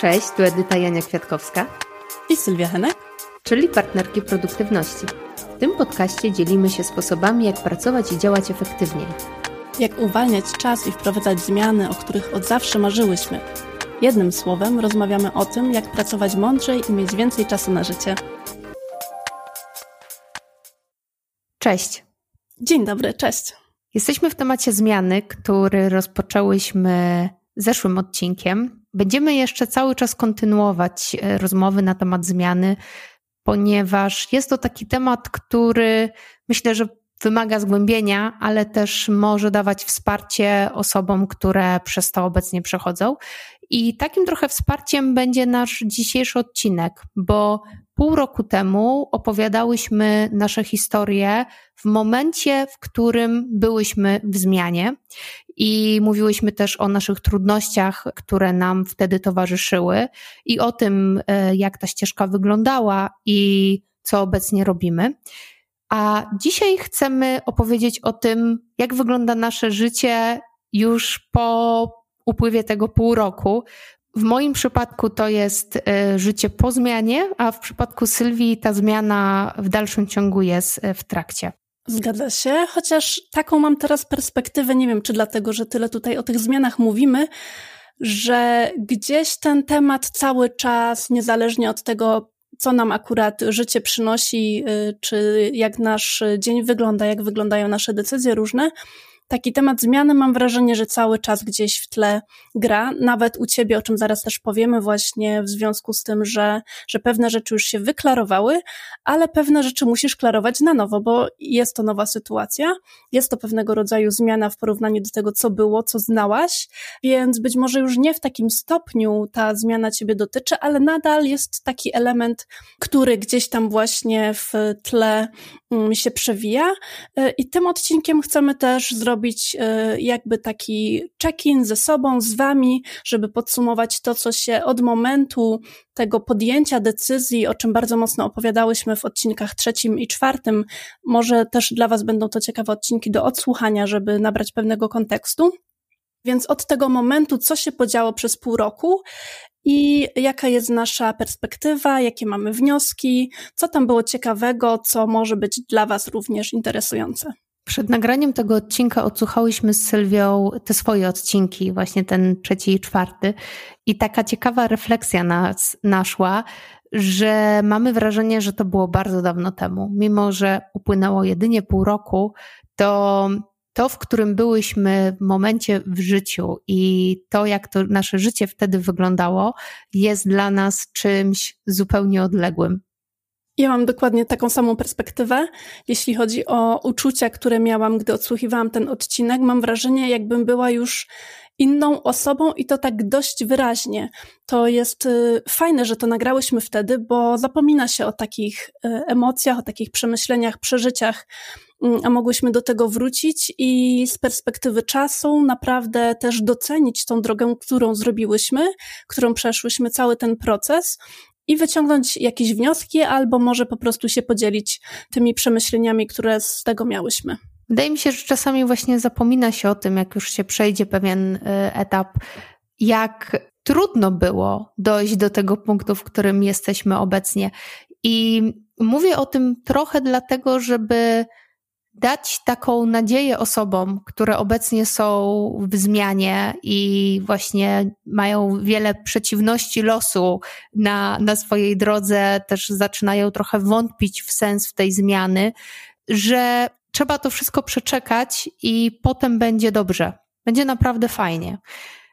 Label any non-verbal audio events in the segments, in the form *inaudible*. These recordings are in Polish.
Cześć, tu Edyta Jania Kwiatkowska i Sylwia Henek, czyli partnerki produktywności. W tym podcaście dzielimy się sposobami, jak pracować i działać efektywniej. Jak uwalniać czas i wprowadzać zmiany, o których od zawsze marzyłyśmy. Jednym słowem rozmawiamy o tym, jak pracować mądrzej i mieć więcej czasu na życie. Cześć. Dzień dobry, cześć. Jesteśmy w temacie zmiany, który rozpoczęłyśmy zeszłym odcinkiem. Będziemy jeszcze cały czas kontynuować e, rozmowy na temat zmiany, ponieważ jest to taki temat, który myślę, że wymaga zgłębienia, ale też może dawać wsparcie osobom, które przez to obecnie przechodzą. I takim trochę wsparciem będzie nasz dzisiejszy odcinek, bo pół roku temu opowiadałyśmy nasze historie w momencie, w którym byłyśmy w zmianie i mówiłyśmy też o naszych trudnościach, które nam wtedy towarzyszyły i o tym, e, jak ta ścieżka wyglądała i co obecnie robimy. A dzisiaj chcemy opowiedzieć o tym, jak wygląda nasze życie już po upływie tego pół roku. W moim przypadku to jest e, życie po zmianie, a w przypadku Sylwii ta zmiana w dalszym ciągu jest e, w trakcie. Zgadza się, chociaż taką mam teraz perspektywę, nie wiem czy dlatego, że tyle tutaj o tych zmianach mówimy, że gdzieś ten temat cały czas, niezależnie od tego, co nam akurat życie przynosi, y, czy jak nasz dzień wygląda, jak wyglądają nasze decyzje różne, taki temat zmiany mam wrażenie, że cały czas gdzieś w tle gra, nawet u ciebie, o czym zaraz też powiemy właśnie w związku z tym, że, że pewne rzeczy już się wyklarowały, ale pewne rzeczy musisz klarować na nowo, bo jest to nowa sytuacja, jest to pewnego rodzaju zmiana w porównaniu do tego, co było, co znałaś, więc być może już nie w takim stopniu ta zmiana ciebie dotyczy, ale nadal jest taki element, który gdzieś tam właśnie w tle mm, się przewija. Y, i tym odcinkiem chcemy też zrobić zrobić e, jakby taki check-in ze sobą, z wami, żeby podsumować to, co się od momentu tego podjęcia decyzji, o czym bardzo mocno opowiadałyśmy w odcinkach trzecim i czwartym. Może też dla was będą to ciekawe odcinki do odsłuchania, żeby nabrać pewnego kontekstu. Więc od tego momentu, co się podziało przez pół roku i jaka jest nasza perspektywa, jakie mamy wnioski, co tam było ciekawego, co może być dla Was również interesujące. Przed nagraniem tego odcinka odsłuchałyśmy z Sylwią te swoje odcinki, właśnie ten trzeci i czwarty. I taka ciekawa refleksja nas naszła, że mamy wrażenie, że to było bardzo dawno temu. Mimo, że upłynęło jedynie pół roku, to to, w którym byłyśmy w momencie w życiu i to, jak to nasze życie wtedy wyglądało, jest dla nas czymś zupełnie odległym. Ja mam dokładnie taką samą perspektywę, jeśli chodzi o uczucia, które miałam, gdy odsłuchiwałam ten odcinek. Mam wrażenie, jakbym była już inną osobą i to tak dość wyraźnie. To jest y, fajne, że to nagrałyśmy wtedy, bo zapomina się o takich y, emocjach, o takich przemyśleniach, przeżyciach, mm, a mogłyśmy do tego wrócić i z perspektywy czasu naprawdę też docenić tą drogę, którą zrobiłyśmy, którą przeszłyśmy, cały ten proces i wyciągnąć jakieś wnioski, albo może po prostu się podzielić tymi przemyśleniami, które z tego miałyśmy. Wydaje mi się, że czasami właśnie zapomina się o tym, jak już się przejdzie pewien y, etap, jak trudno było dojść do tego punktu, w którym jesteśmy obecnie. I mówię o tym trochę dlatego, żeby dać taką nadzieję osobom, które obecnie są w zmianie i właśnie mają wiele przeciwności losu na, na swojej drodze, też zaczynają trochę wątpić w sens w tej zmiany, że trzeba to wszystko przeczekać i potem będzie dobrze. Będzie naprawdę fajnie.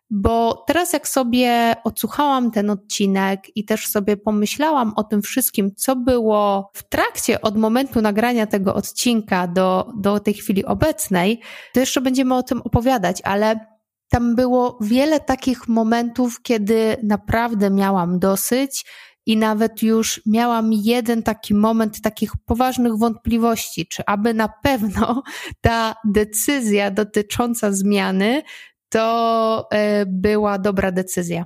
Bo teraz, jak sobie odsłuchałam ten odcinek i też sobie pomyślałam o tym wszystkim, co było w trakcie od momentu nagrania tego odcinka do, do tej chwili obecnej, to jeszcze będziemy o tym opowiadać, ale tam było wiele takich momentów, kiedy naprawdę miałam dosyć i nawet już miałam jeden taki moment takich poważnych wątpliwości, czy aby na pewno ta decyzja dotycząca zmiany to e, była dobra decyzja.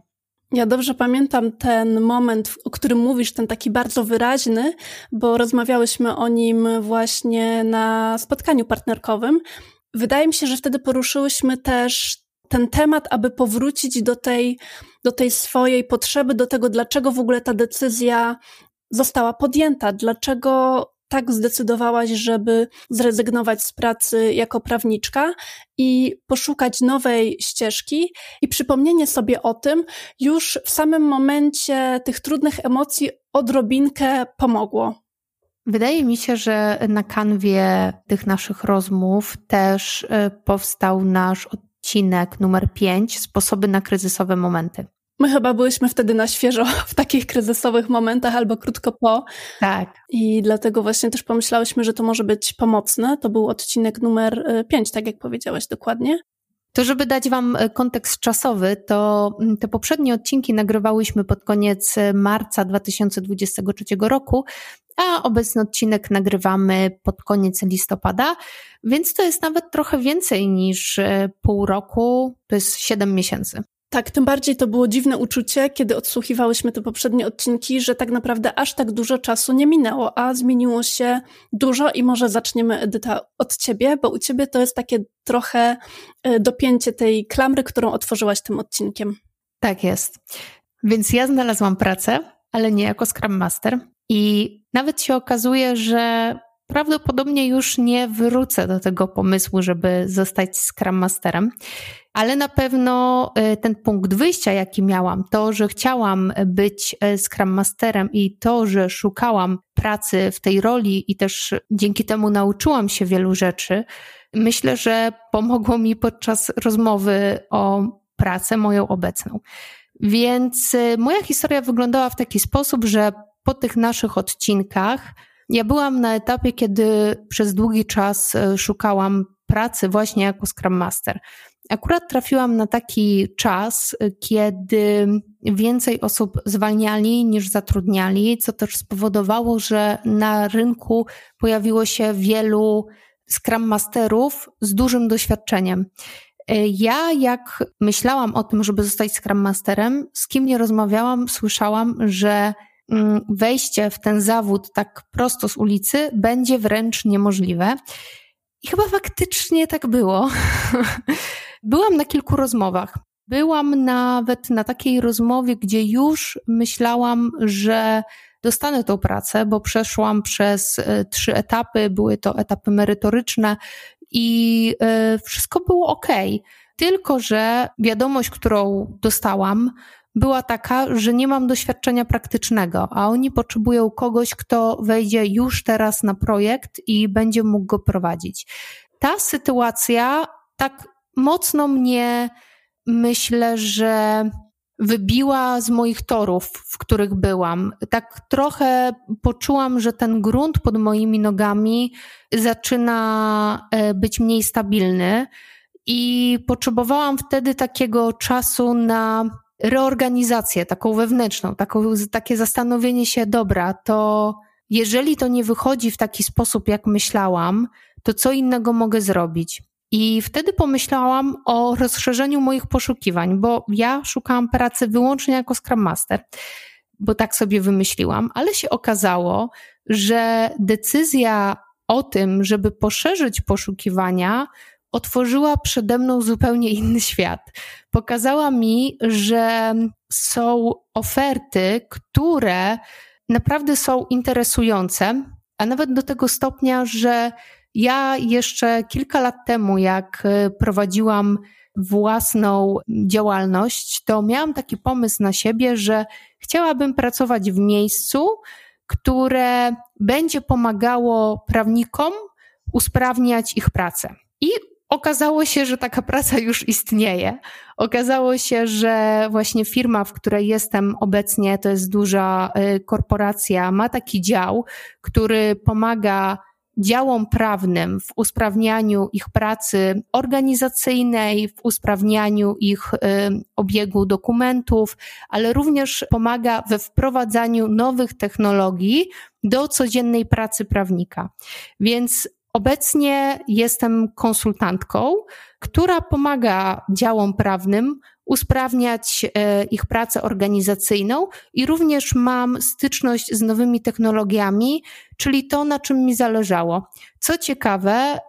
Ja dobrze pamiętam ten moment, o którym mówisz, ten taki bardzo wyraźny, bo rozmawiałyśmy o nim właśnie na spotkaniu partnerkowym. Wydaje mi się, że wtedy poruszyłyśmy też ten temat, aby powrócić do tej, do tej swojej potrzeby, do tego, dlaczego w ogóle ta decyzja została podjęta, dlaczego tak zdecydowałaś, żeby zrezygnować z pracy jako prawniczka i poszukać nowej ścieżki i przypomnienie sobie o tym już w samym momencie tych trudnych emocji odrobinkę pomogło. Wydaje mi się, że na kanwie tych naszych rozmów też y, powstał nasz odcinek numer 5 Sposoby na kryzysowe momenty. My chyba byliśmy wtedy na świeżo *laughs* w takich kryzysowych momentach albo krótko po. Tak. I dlatego właśnie też pomyślałyśmy, że to może być pomocne. To był odcinek numer 5, y, tak jak powiedziałaś dokładnie. To, żeby dać Wam y, kontekst czasowy, to mm, te poprzednie odcinki nagrywałyśmy pod koniec marca 2023 roku, a obecny odcinek nagrywamy pod koniec listopada, więc to jest nawet trochę więcej niż y, pół roku, to jest 7 miesięcy. Tak, tym bardziej to było dziwne uczucie, kiedy odsłuchiwałyśmy te poprzednie odcinki, że tak naprawdę aż tak dużo czasu nie minęło, a zmieniło się dużo i może zaczniemy, Edyta, od ciebie, bo u ciebie to jest takie trochę e, dopięcie tej klamry, którą otworzyłaś tym odcinkiem. Tak jest. Więc ja znalazłam pracę, ale nie jako Scrum Master i nawet się okazuje, że prawdopodobnie już nie wrócę do tego pomysłu, żeby zostać Scrum Masterem, ale na pewno y, ten punkt wyjścia, jaki miałam, to, że chciałam być y, Scrum Masterem i to, że szukałam pracy w tej roli i też dzięki temu nauczyłam się wielu rzeczy, myślę, że pomogło mi podczas rozmowy o pracę moją obecną. Więc y, moja historia wyglądała w taki sposób, że po tych naszych odcinkach ja byłam na etapie, kiedy przez długi czas e, szukałam pracy właśnie jako Scrum Master. Akurat trafiłam na taki czas, e, kiedy więcej osób zwalniali niż zatrudniali, co też spowodowało, że na rynku pojawiło się wielu Scrum Masterów z dużym doświadczeniem. E, ja, jak myślałam o tym, żeby zostać Scrum Masterem, z kim nie rozmawiałam, słyszałam, że wejście w ten zawód tak prosto z ulicy będzie wręcz niemożliwe. I chyba faktycznie tak było. *laughs* Byłam na kilku rozmowach. Byłam nawet na takiej rozmowie, gdzie już myślałam, że dostanę tą pracę, bo przeszłam przez e, trzy etapy, były to etapy merytoryczne i e, wszystko było ok. Tylko, że wiadomość, którą dostałam, była taka, że nie mam doświadczenia praktycznego, a oni potrzebują kogoś, kto wejdzie już teraz na projekt i będzie mógł go prowadzić. Ta sytuacja tak mocno mnie, myślę, że wybiła z moich torów, w których byłam. Tak trochę poczułam, że ten grunt pod moimi nogami zaczyna e, być mniej stabilny i potrzebowałam wtedy takiego czasu na reorganizację taką wewnętrzną, taką, takie zastanowienie się, dobra, to jeżeli to nie wychodzi w taki sposób, jak myślałam, to co innego mogę zrobić? I wtedy pomyślałam o rozszerzeniu moich poszukiwań, bo ja szukałam pracy wyłącznie jako Scrum Master, bo tak sobie wymyśliłam, ale się okazało, że decyzja o tym, żeby poszerzyć poszukiwania, otworzyła przede mną zupełnie inny świat. Pokazała mi, że są oferty, które naprawdę są interesujące, a nawet do tego stopnia, że ja jeszcze kilka lat temu, jak e, prowadziłam własną działalność, to miałam taki pomysł na siebie, że chciałabym pracować w miejscu, które będzie pomagało prawnikom usprawniać ich pracę. I Okazało się, że taka praca już istnieje. Okazało się, że właśnie firma, w której jestem obecnie, to jest duża y, korporacja, ma taki dział, który pomaga działom prawnym w usprawnianiu ich pracy organizacyjnej, w usprawnianiu ich y, obiegu dokumentów, ale również pomaga we wprowadzaniu nowych technologii do codziennej pracy prawnika. Więc Obecnie jestem konsultantką, która pomaga działom prawnym usprawniać e, ich pracę organizacyjną i również mam styczność z nowymi technologiami, czyli to, na czym mi zależało. Co ciekawe, e,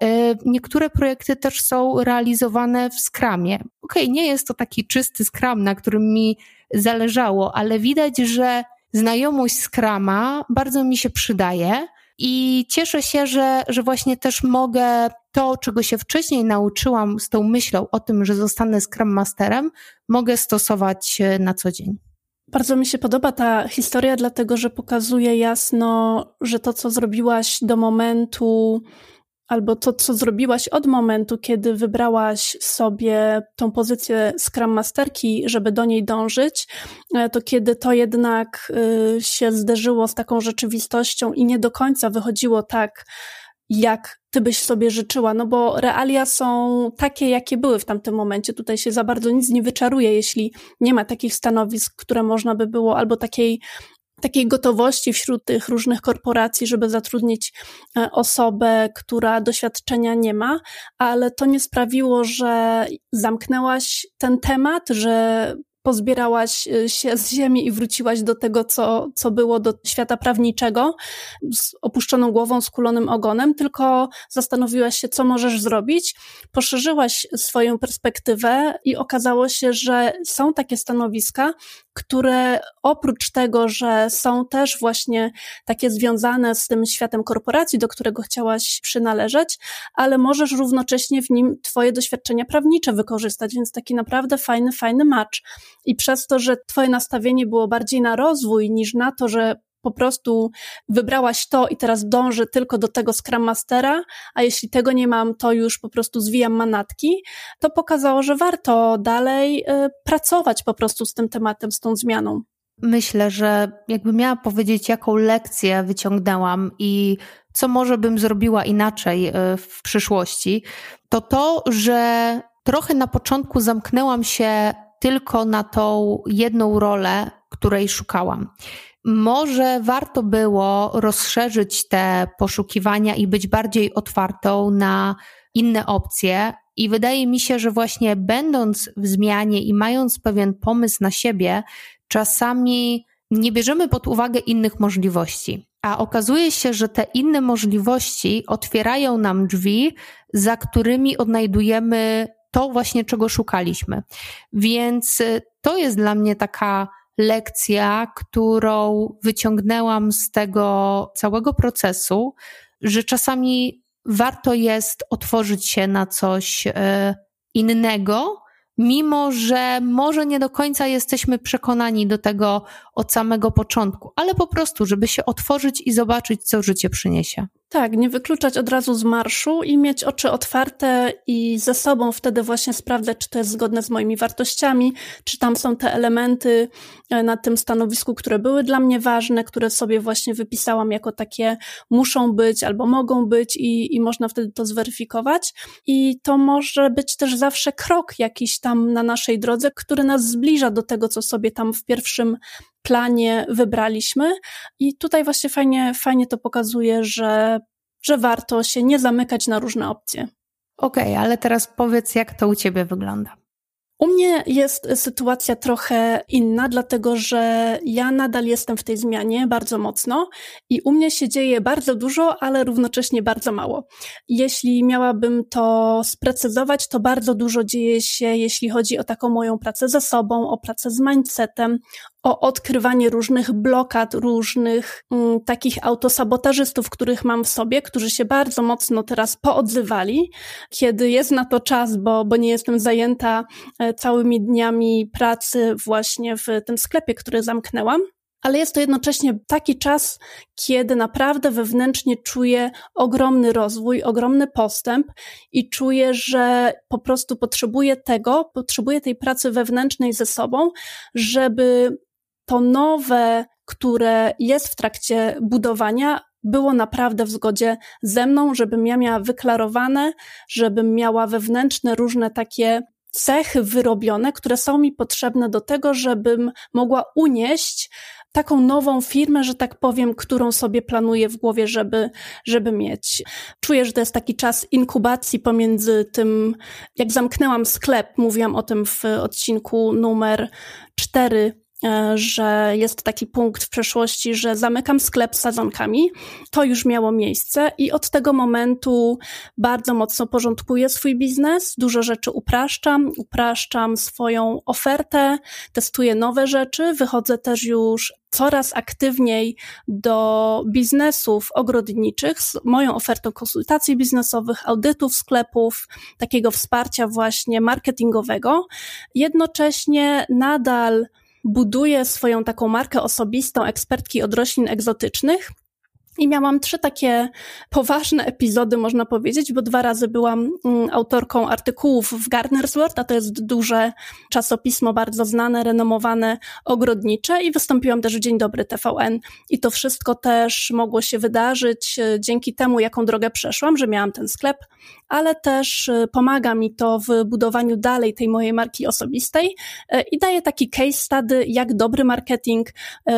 niektóre projekty też są realizowane w Scrumie. okej, okay, nie jest to taki czysty skram, na którym mi zależało, ale widać, że znajomość skrama bardzo mi się przydaje. I cieszę się, że, że właśnie też mogę to, czego się wcześniej nauczyłam z tą myślą o tym, że zostanę Scrum Masterem, mogę stosować na co dzień. Bardzo mi się podoba ta historia, dlatego że pokazuje jasno, że to, co zrobiłaś do momentu, albo to, co zrobiłaś od momentu, kiedy wybrałaś sobie tą pozycję Scrum Masterki, żeby do niej dążyć, e, to kiedy to jednak y, się zderzyło z taką rzeczywistością i nie do końca wychodziło tak, jak ty byś sobie życzyła, no bo realia są takie, jakie były w tamtym momencie. Tutaj się za bardzo nic nie wyczaruje, jeśli nie ma takich stanowisk, które można by było, albo takiej takiej gotowości wśród tych różnych korporacji, żeby zatrudnić e, osobę, która doświadczenia nie ma, ale to nie sprawiło, że zamknęłaś ten temat, że pozbierałaś y, się z ziemi i wróciłaś do tego, co, co było do świata prawniczego, z opuszczoną głową, skulonym ogonem, tylko zastanowiłaś się, co możesz zrobić, poszerzyłaś swoją perspektywę i okazało się, że są takie stanowiska, które oprócz tego, że są też właśnie takie związane z tym światem korporacji, do którego chciałaś przynależeć, ale możesz równocześnie w nim Twoje doświadczenia prawnicze wykorzystać, więc taki naprawdę fajny, fajny match. I przez to, że Twoje nastawienie było bardziej na rozwój niż na to, że po prostu wybrałaś to i teraz dążę tylko do tego Scrum Mastera, a jeśli tego nie mam, to już po prostu zwijam manatki, to pokazało, że warto dalej y, pracować po prostu z tym tematem, z tą zmianą. Myślę, że jakby miała powiedzieć, jaką lekcję wyciągnęłam i co może bym zrobiła inaczej y, w przyszłości, to to, że trochę na początku zamknęłam się tylko na tą jedną rolę, której szukałam. Może warto było rozszerzyć te poszukiwania i być bardziej otwartą na inne opcje. I wydaje mi się, że właśnie będąc w zmianie i mając pewien pomysł na siebie, czasami nie bierzemy pod uwagę innych możliwości. A okazuje się, że te inne możliwości otwierają nam drzwi, za którymi odnajdujemy to właśnie, czego szukaliśmy. Więc to jest dla mnie taka lekcja, którą wyciągnęłam z tego całego procesu, że czasami warto jest otworzyć się na coś e, innego, mimo że może nie do końca jesteśmy przekonani do tego od samego początku, ale po prostu, żeby się otworzyć i zobaczyć, co życie przyniesie. Tak, nie wykluczać od razu z marszu i mieć oczy otwarte i ze sobą wtedy właśnie sprawdzać, czy to jest zgodne z moimi wartościami, czy tam są te elementy e, na tym stanowisku, które były dla mnie ważne, które sobie właśnie wypisałam jako takie muszą być albo mogą być i, i można wtedy to zweryfikować. I to może być też zawsze krok jakiś tam na naszej drodze, który nas zbliża do tego, co sobie tam w pierwszym planie wybraliśmy. I tutaj właśnie fajnie, fajnie to pokazuje, że, że warto się nie zamykać na różne opcje. Okej, okay, ale teraz powiedz, jak to u Ciebie wygląda. U mnie jest sytuacja trochę inna, dlatego że ja nadal jestem w tej zmianie bardzo mocno i u mnie się dzieje bardzo dużo, ale równocześnie bardzo mało. Jeśli miałabym to sprecyzować, to bardzo dużo dzieje się, jeśli chodzi o taką moją pracę ze sobą, o pracę z mindsetem, o odkrywanie różnych blokad, różnych mm, takich autosabotażystów, których mam w sobie, którzy się bardzo mocno teraz poodzywali, kiedy jest na to czas, bo, bo nie jestem zajęta e, całymi dniami pracy właśnie w tym sklepie, który zamknęłam. Ale jest to jednocześnie taki czas, kiedy naprawdę wewnętrznie czuję ogromny rozwój, ogromny postęp i czuję, że po prostu potrzebuję tego, potrzebuję tej pracy wewnętrznej ze sobą, żeby to nowe, które jest w trakcie budowania, było naprawdę w zgodzie ze mną, żebym ja miała wyklarowane, żebym miała wewnętrzne różne takie cechy wyrobione, które są mi potrzebne do tego, żebym mogła unieść taką nową firmę, że tak powiem, którą sobie planuję w głowie, żeby, żeby mieć. Czuję, że to jest taki czas inkubacji pomiędzy tym, jak zamknęłam sklep, mówiłam o tym w odcinku numer cztery e, że jest taki punkt w przeszłości, że zamykam sklep z sadzonkami. To już miało miejsce i od tego momentu bardzo mocno porządkuję swój biznes, dużo rzeczy upraszczam, upraszczam swoją ofertę, testuję nowe rzeczy, wychodzę też już coraz aktywniej do biznesów ogrodniczych z moją ofertą konsultacji biznesowych, audytów sklepów, takiego wsparcia właśnie marketingowego. Jednocześnie nadal buduję swoją taką markę osobistą ekspertki od roślin egzotycznych, i miałam trzy takie poważne epizody, można powiedzieć, bo dwa razy byłam mm, autorką artykułów w Gardener's World, a to jest duże czasopismo, bardzo znane, renomowane, ogrodnicze i wystąpiłam też w Dzień Dobry TVN. I to wszystko też mogło się wydarzyć e, dzięki temu, jaką drogę przeszłam, że miałam ten sklep, ale też e, pomaga mi to w budowaniu dalej tej mojej marki osobistej e, i daje taki case study, jak dobry marketing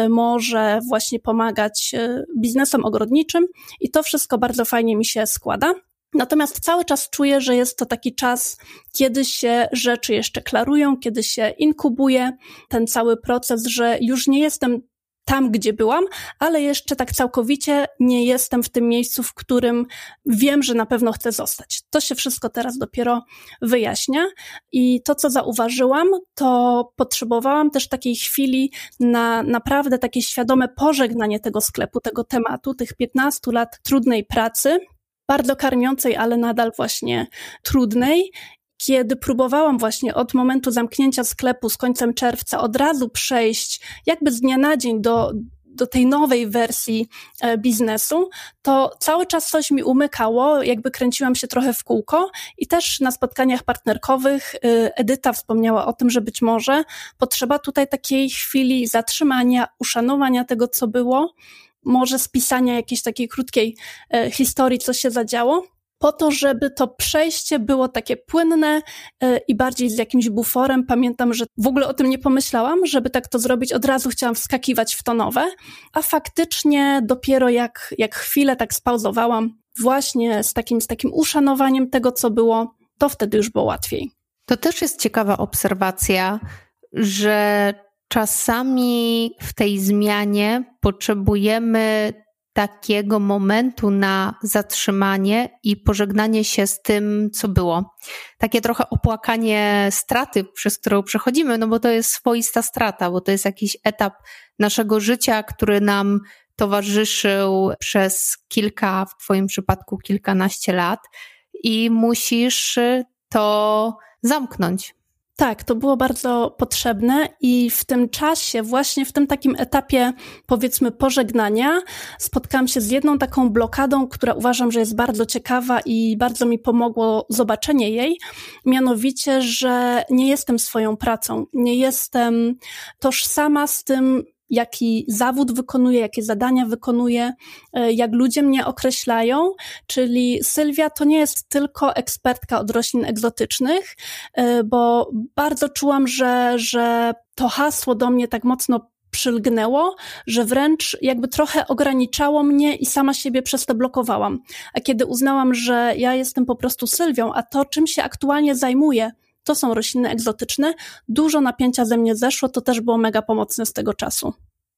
może właśnie pomagać biznesom ogrodniczym i to wszystko bardzo fajnie mi się składa. Natomiast cały czas czuję, że jest to taki czas, kiedy się rzeczy jeszcze klarują, kiedy się inkubuje ten cały proces, że już nie jestem tam, gdzie byłam, ale jeszcze tak całkowicie nie jestem w tym miejscu, w którym wiem, że na pewno chcę zostać. To się wszystko teraz dopiero wyjaśnia i to, co zauważyłam, to potrzebowałam też takiej chwili na naprawdę takie świadome pożegnanie tego sklepu, tego tematu, tych 15 lat trudnej pracy, bardzo karmiącej, ale nadal właśnie trudnej kiedy próbowałam właśnie od momentu zamknięcia sklepu z końcem czerwca od razu przejść jakby z dnia na dzień do, do tej nowej wersji e, biznesu, to cały czas coś mi umykało, jakby kręciłam się trochę w kółko i też na spotkaniach partnerkowych e, Edyta wspomniała o tym, że być może potrzeba tutaj takiej chwili zatrzymania, uszanowania tego, co było, może spisania jakiejś takiej krótkiej e, historii, co się zadziało po to, żeby to przejście było takie płynne e, i bardziej z jakimś buforem. Pamiętam, że w ogóle o tym nie pomyślałam, żeby tak to zrobić. Od razu chciałam wskakiwać w to nowe, a faktycznie dopiero jak, jak chwilę tak spauzowałam, właśnie z takim, z takim uszanowaniem tego, co było, to wtedy już było łatwiej. To też jest ciekawa obserwacja, że czasami w tej zmianie potrzebujemy takiego momentu na zatrzymanie i pożegnanie się z tym, co było. Takie trochę opłakanie straty, przez którą przechodzimy, no bo to jest swoista strata, bo to jest jakiś etap naszego życia, który nam towarzyszył przez kilka, w Twoim przypadku kilkanaście lat i musisz to zamknąć. Tak, to było bardzo potrzebne i w tym czasie, właśnie w tym takim etapie, powiedzmy, pożegnania, spotkałam się z jedną taką blokadą, która uważam, że jest bardzo ciekawa i bardzo mi pomogło zobaczenie jej. Mianowicie, że nie jestem swoją pracą, nie jestem tożsama z tym, jaki zawód wykonuję, jakie zadania wykonuję, e, jak ludzie mnie określają. Czyli Sylwia to nie jest tylko ekspertka od roślin egzotycznych, e, bo bardzo czułam, że, że to hasło do mnie tak mocno przylgnęło, że wręcz jakby trochę ograniczało mnie i sama siebie przez to blokowałam. A kiedy uznałam, że ja jestem po prostu Sylwią, a to, czym się aktualnie zajmuję, to są rośliny egzotyczne. Dużo napięcia ze mnie zeszło, to też było mega pomocne z tego czasu.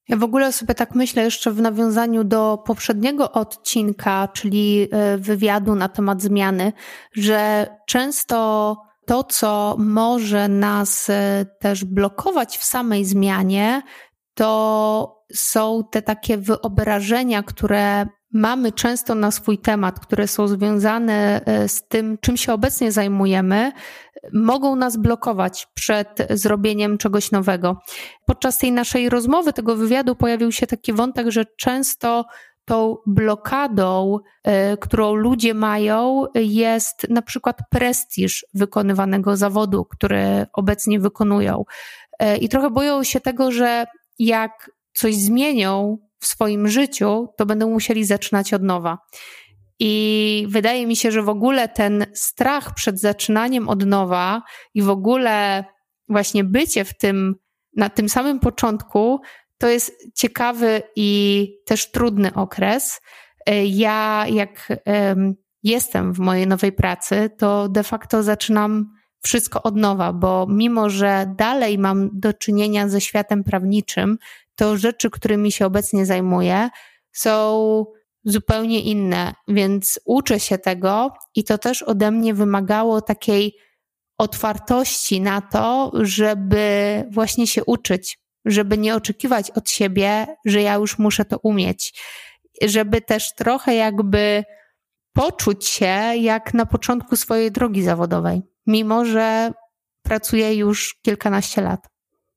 Ja w ogóle sobie tak myślę jeszcze w nawiązaniu do poprzedniego odcinka, czyli e, wywiadu na temat zmiany, że często to, co może nas e, też blokować w samej zmianie, to są te takie wyobrażenia, które mamy często na swój temat, które są związane e, z tym, czym się obecnie zajmujemy, mogą nas blokować przed zrobieniem czegoś nowego. Podczas tej naszej rozmowy, tego wywiadu, pojawił się taki wątek, że często tą blokadą, e, którą ludzie mają, jest na przykład prestiż wykonywanego zawodu, który obecnie wykonują. E, I trochę boją się tego, że jak coś zmienią w swoim życiu, to będą musieli zaczynać od nowa. I wydaje mi się, że w ogóle ten strach przed zaczynaniem od nowa i w ogóle właśnie bycie w tym, na tym samym początku, to jest ciekawy i też trudny okres. Ja, jak jestem w mojej nowej pracy, to de facto zaczynam wszystko od nowa, bo mimo, że dalej mam do czynienia ze światem prawniczym, to rzeczy, którymi się obecnie zajmuję, są zupełnie inne, więc uczę się tego i to też ode mnie wymagało takiej otwartości na to, żeby właśnie się uczyć, żeby nie oczekiwać od siebie, że ja już muszę to umieć, żeby też trochę jakby poczuć się jak na początku swojej drogi zawodowej, mimo że pracuję już kilkanaście lat.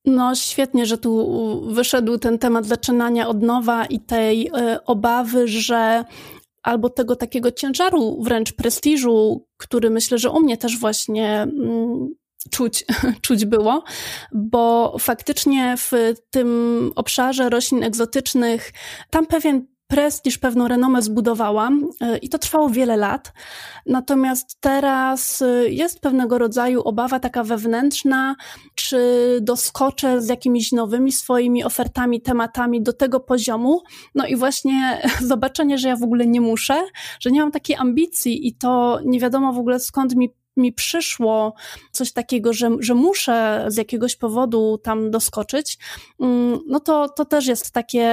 No, świetnie, że tu wyszedł ten temat zaczynania od nowa i tej y, obawy, że albo tego takiego ciężaru, wręcz prestiżu, który myślę, że u mnie też właśnie mm, czuć, *laughs* czuć było, bo faktycznie w tym obszarze roślin egzotycznych tam pewien prestiż, pewną renomę zbudowałam e, i to trwało wiele lat. Natomiast teraz e, jest pewnego rodzaju obawa taka wewnętrzna, czy doskoczę z jakimiś nowymi swoimi ofertami, tematami do tego poziomu. No i właśnie *laughs* zobaczenie, że ja w ogóle nie muszę, że nie mam takiej ambicji i to nie wiadomo w ogóle skąd mi mi przyszło coś takiego, że, że muszę z jakiegoś powodu tam doskoczyć, mm, no to, to też jest takie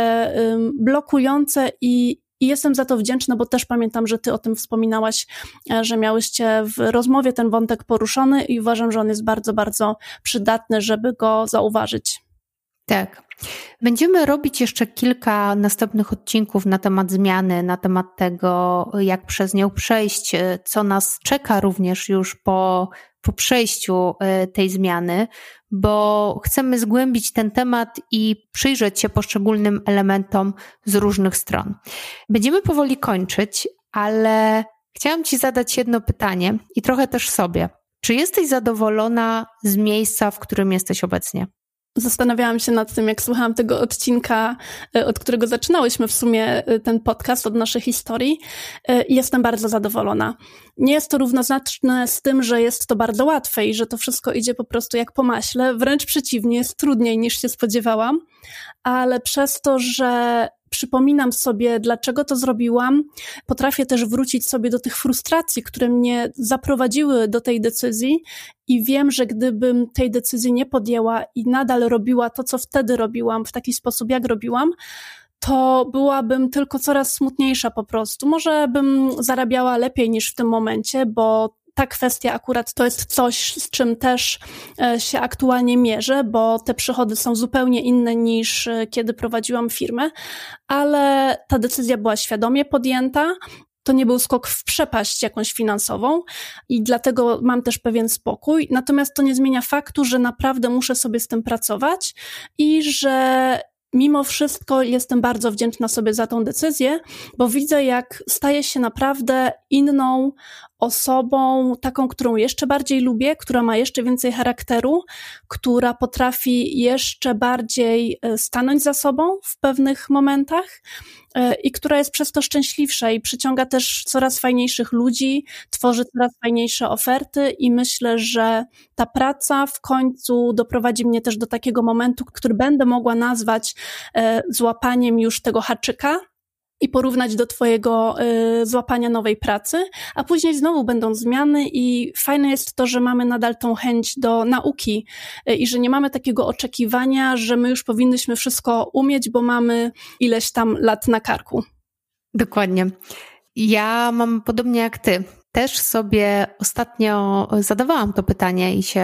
blokujące i, i jestem za to wdzięczna, bo też pamiętam, że ty o tym wspominałaś, e, że miałyście w rozmowie ten wątek poruszony i uważam, że on jest bardzo, bardzo przydatny, żeby go zauważyć. Tak. Będziemy robić jeszcze kilka następnych odcinków na temat zmiany, na temat tego, jak przez nią przejść, co nas czeka również już po, po przejściu e, tej zmiany, bo chcemy zgłębić ten temat i przyjrzeć się poszczególnym elementom z różnych stron. Będziemy powoli kończyć, ale chciałam Ci zadać jedno pytanie i trochę też sobie. Czy jesteś zadowolona z miejsca, w którym jesteś obecnie? Zastanawiałam się nad tym, jak słuchałam tego odcinka, e, od którego zaczynałyśmy w sumie e, ten podcast, od naszej historii e, i jestem bardzo zadowolona. Nie jest to równoznaczne z tym, że jest to bardzo łatwe i że to wszystko idzie po prostu jak po maśle. Wręcz przeciwnie, jest trudniej niż się spodziewałam, ale przez to, że przypominam sobie, dlaczego to zrobiłam. Potrafię też wrócić sobie do tych frustracji, które mnie zaprowadziły do tej decyzji i wiem, że gdybym tej decyzji nie podjęła i nadal robiła to, co wtedy robiłam, w taki sposób, jak robiłam, to byłabym tylko coraz smutniejsza po prostu. Może bym zarabiała lepiej niż w tym momencie, bo ta kwestia akurat to jest coś, z czym też e, się aktualnie mierzę, bo te przychody są zupełnie inne niż e, kiedy prowadziłam firmę, ale ta decyzja była świadomie podjęta. To nie był skok w przepaść jakąś finansową i dlatego mam też pewien spokój. Natomiast to nie zmienia faktu, że naprawdę muszę sobie z tym pracować i że mimo wszystko jestem bardzo wdzięczna sobie za tą decyzję, bo widzę, jak staję się naprawdę inną osobą, taką, którą jeszcze bardziej lubię, która ma jeszcze więcej charakteru, która potrafi jeszcze bardziej e, stanąć za sobą w pewnych momentach e, i która jest przez to szczęśliwsza i przyciąga też coraz fajniejszych ludzi, tworzy coraz fajniejsze oferty i myślę, że ta praca w końcu doprowadzi mnie też do takiego momentu, który będę mogła nazwać e, złapaniem już tego haczyka, i porównać do Twojego y, złapania nowej pracy, a później znowu będą zmiany i fajne jest to, że mamy nadal tą chęć do nauki y, i że nie mamy takiego oczekiwania, że my już powinnyśmy wszystko umieć, bo mamy ileś tam lat na karku. Dokładnie. Ja mam podobnie jak Ty. Też sobie ostatnio zadawałam to pytanie i się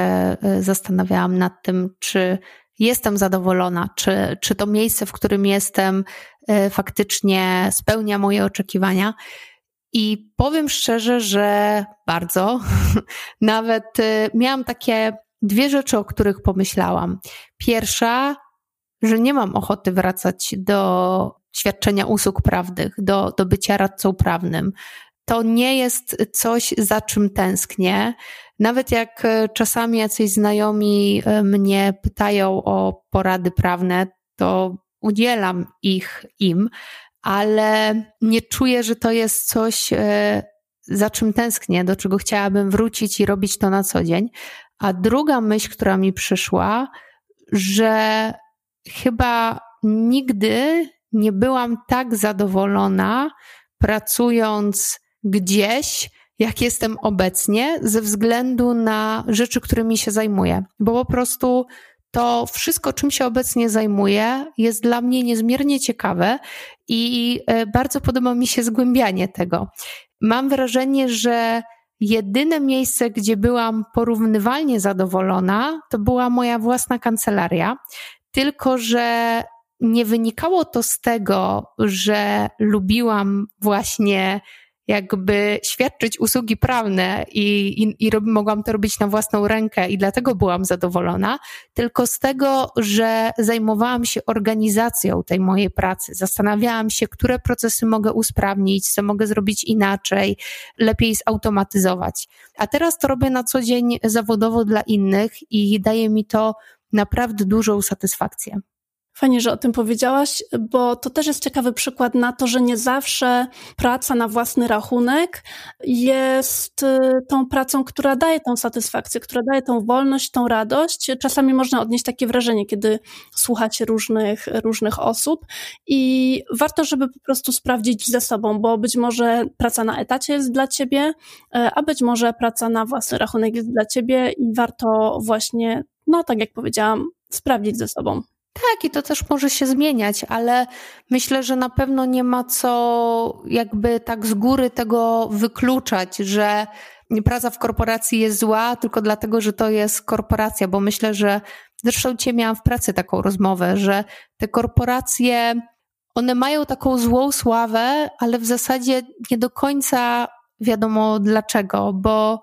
y, zastanawiałam nad tym, czy jestem zadowolona, czy, czy to miejsce, w którym jestem, e, faktycznie spełnia moje oczekiwania. I powiem szczerze, że bardzo. *laughs* Nawet e, miałam takie dwie rzeczy, o których pomyślałam. Pierwsza, że nie mam ochoty wracać do świadczenia usług prawnych, do, do bycia radcą prawnym. To nie jest coś, za czym tęsknię. Nawet jak e, czasami jacyś znajomi e, mnie pytają o porady prawne, to udzielam ich im, ale nie czuję, że to jest coś, e, za czym tęsknię, do czego chciałabym wrócić i robić to na co dzień. A druga myśl, która mi przyszła, że chyba nigdy nie byłam tak zadowolona pracując gdzieś, jak jestem obecnie, ze względu na rzeczy, którymi się zajmuję. Bo po prostu to wszystko, czym się obecnie zajmuję, jest dla mnie niezmiernie ciekawe i e, bardzo podoba mi się zgłębianie tego. Mam wrażenie, że jedyne miejsce, gdzie byłam porównywalnie zadowolona, to była moja własna kancelaria. Tylko, że nie wynikało to z tego, że lubiłam właśnie jakby świadczyć usługi prawne i, i, i mogłam to robić na własną rękę i dlatego byłam zadowolona, tylko z tego, że zajmowałam się organizacją tej mojej pracy. Zastanawiałam się, które procesy mogę usprawnić, co mogę zrobić inaczej, lepiej zautomatyzować. A teraz to robię na co dzień zawodowo dla innych i daje mi to naprawdę dużą satysfakcję. Fajnie, że o tym powiedziałaś, bo to też jest ciekawy przykład na to, że nie zawsze praca na własny rachunek jest y, tą pracą, która daje tą satysfakcję, która daje tą wolność, tą radość. Czasami można odnieść takie wrażenie, kiedy słuchacie różnych, różnych osób i warto, żeby po prostu sprawdzić ze sobą, bo być może praca na etacie jest dla ciebie, y, a być może praca na własny rachunek jest dla ciebie i warto właśnie, no tak jak powiedziałam, sprawdzić ze sobą. Tak, i to też może się zmieniać, ale myślę, że na pewno nie ma co jakby tak z góry tego wykluczać, że praca w korporacji jest zła tylko dlatego, że to jest korporacja, bo myślę, że zresztą cię miałam w pracy taką rozmowę, że te korporacje, one mają taką złą sławę, ale w zasadzie nie do końca wiadomo dlaczego, bo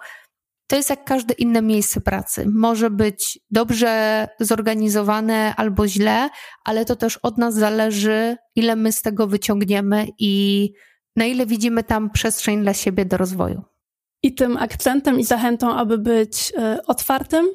to jest jak każde inne miejsce pracy. Może być dobrze zorganizowane albo źle, ale to też od nas zależy, ile my z tego wyciągniemy i na ile widzimy tam przestrzeń dla siebie do rozwoju. I tym akcentem i zachętą, aby być e, otwartym,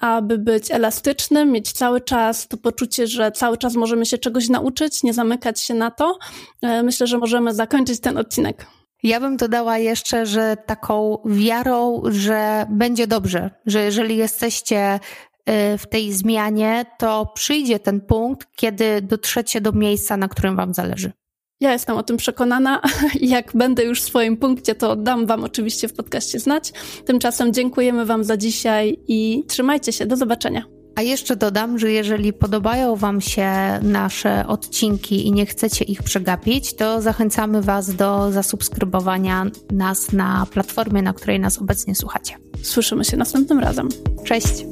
aby być elastycznym, mieć cały czas to poczucie, że cały czas możemy się czegoś nauczyć, nie zamykać się na to. E, myślę, że możemy zakończyć ten odcinek. Ja bym dodała jeszcze, że taką wiarą, że będzie dobrze, że jeżeli jesteście y, w tej zmianie, to przyjdzie ten punkt, kiedy dotrzecie do miejsca, na którym Wam zależy. Ja jestem o tym przekonana. *laughs* Jak będę już w swoim punkcie, to dam Wam oczywiście w podcaście znać. Tymczasem dziękujemy Wam za dzisiaj i trzymajcie się. Do zobaczenia. A jeszcze dodam, że jeżeli podobają Wam się nasze odcinki i nie chcecie ich przegapić, to zachęcamy Was do zasubskrybowania nas na platformie, na której nas obecnie słuchacie. Słyszymy się następnym razem. Cześć!